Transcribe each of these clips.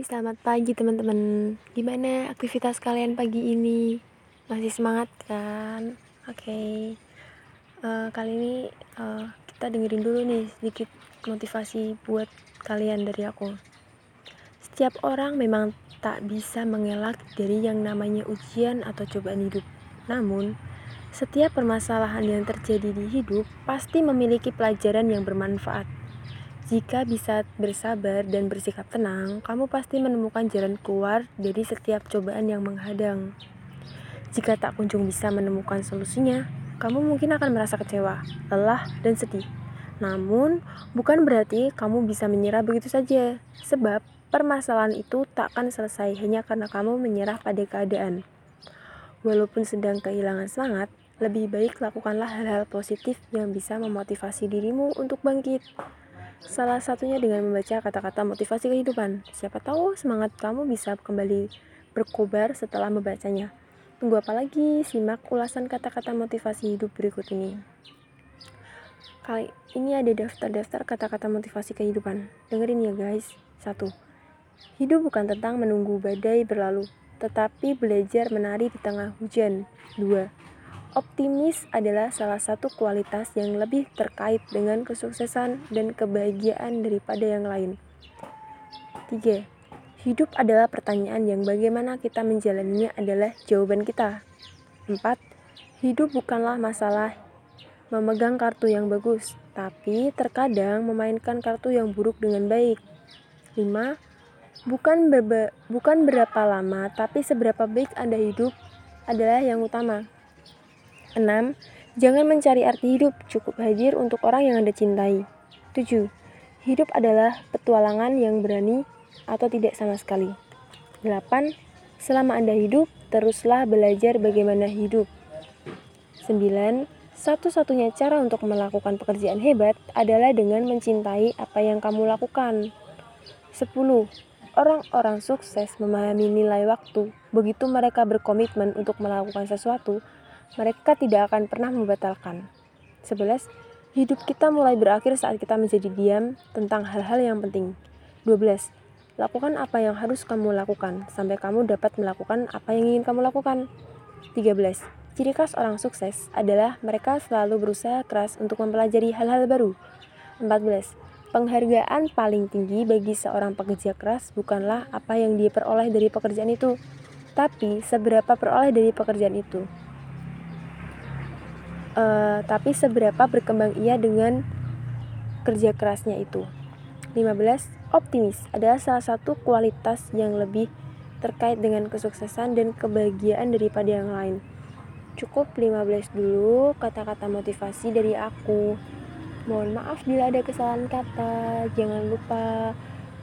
Selamat pagi teman-teman. Gimana aktivitas kalian pagi ini? Masih semangat kan? Oke. Okay. Uh, eh, kali ini uh, kita dengerin dulu nih sedikit motivasi buat kalian dari aku. Setiap orang memang tak bisa mengelak dari yang namanya ujian atau cobaan hidup. Namun, setiap permasalahan yang terjadi di hidup pasti memiliki pelajaran yang bermanfaat jika bisa bersabar dan bersikap tenang, kamu pasti menemukan jalan keluar dari setiap cobaan yang menghadang. Jika tak kunjung bisa menemukan solusinya, kamu mungkin akan merasa kecewa, lelah, dan sedih. Namun, bukan berarti kamu bisa menyerah begitu saja, sebab permasalahan itu tak akan selesai hanya karena kamu menyerah pada keadaan. Walaupun sedang kehilangan semangat, lebih baik lakukanlah hal-hal positif yang bisa memotivasi dirimu untuk bangkit. Salah satunya dengan membaca kata-kata motivasi kehidupan. Siapa tahu semangat kamu bisa kembali berkobar setelah membacanya. Tunggu apa lagi? Simak ulasan kata-kata motivasi hidup berikut ini. Kali ini ada daftar-daftar kata-kata motivasi kehidupan. Dengerin ya guys. Satu, Hidup bukan tentang menunggu badai berlalu, tetapi belajar menari di tengah hujan. Dua. Optimis adalah salah satu kualitas yang lebih terkait dengan kesuksesan dan kebahagiaan daripada yang lain. 3. Hidup adalah pertanyaan yang bagaimana kita menjalaninya adalah jawaban kita. 4. Hidup bukanlah masalah memegang kartu yang bagus, tapi terkadang memainkan kartu yang buruk dengan baik. 5. Bukan, bukan berapa lama, tapi seberapa baik Anda hidup adalah yang utama. 6. Jangan mencari arti hidup, cukup hadir untuk orang yang Anda cintai. 7. Hidup adalah petualangan yang berani atau tidak sama sekali. 8. Selama Anda hidup, teruslah belajar bagaimana hidup. 9. Satu-satunya cara untuk melakukan pekerjaan hebat adalah dengan mencintai apa yang kamu lakukan. 10. Orang-orang sukses memahami nilai waktu. Begitu mereka berkomitmen untuk melakukan sesuatu, mereka tidak akan pernah membatalkan. 11. Hidup kita mulai berakhir saat kita menjadi diam tentang hal-hal yang penting. 12. Lakukan apa yang harus kamu lakukan sampai kamu dapat melakukan apa yang ingin kamu lakukan. 13. Ciri khas orang sukses adalah mereka selalu berusaha keras untuk mempelajari hal-hal baru. 14. Penghargaan paling tinggi bagi seorang pekerja keras bukanlah apa yang dia peroleh dari pekerjaan itu, tapi seberapa peroleh dari pekerjaan itu uh, tapi seberapa berkembang ia dengan kerja kerasnya itu. 15. Optimis adalah salah satu kualitas yang lebih terkait dengan kesuksesan dan kebahagiaan daripada yang lain. Cukup 15 dulu kata-kata motivasi dari aku. Mohon maaf bila ada kesalahan kata. Jangan lupa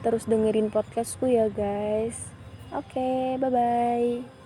terus dengerin podcastku ya guys. Oke, okay, bye-bye.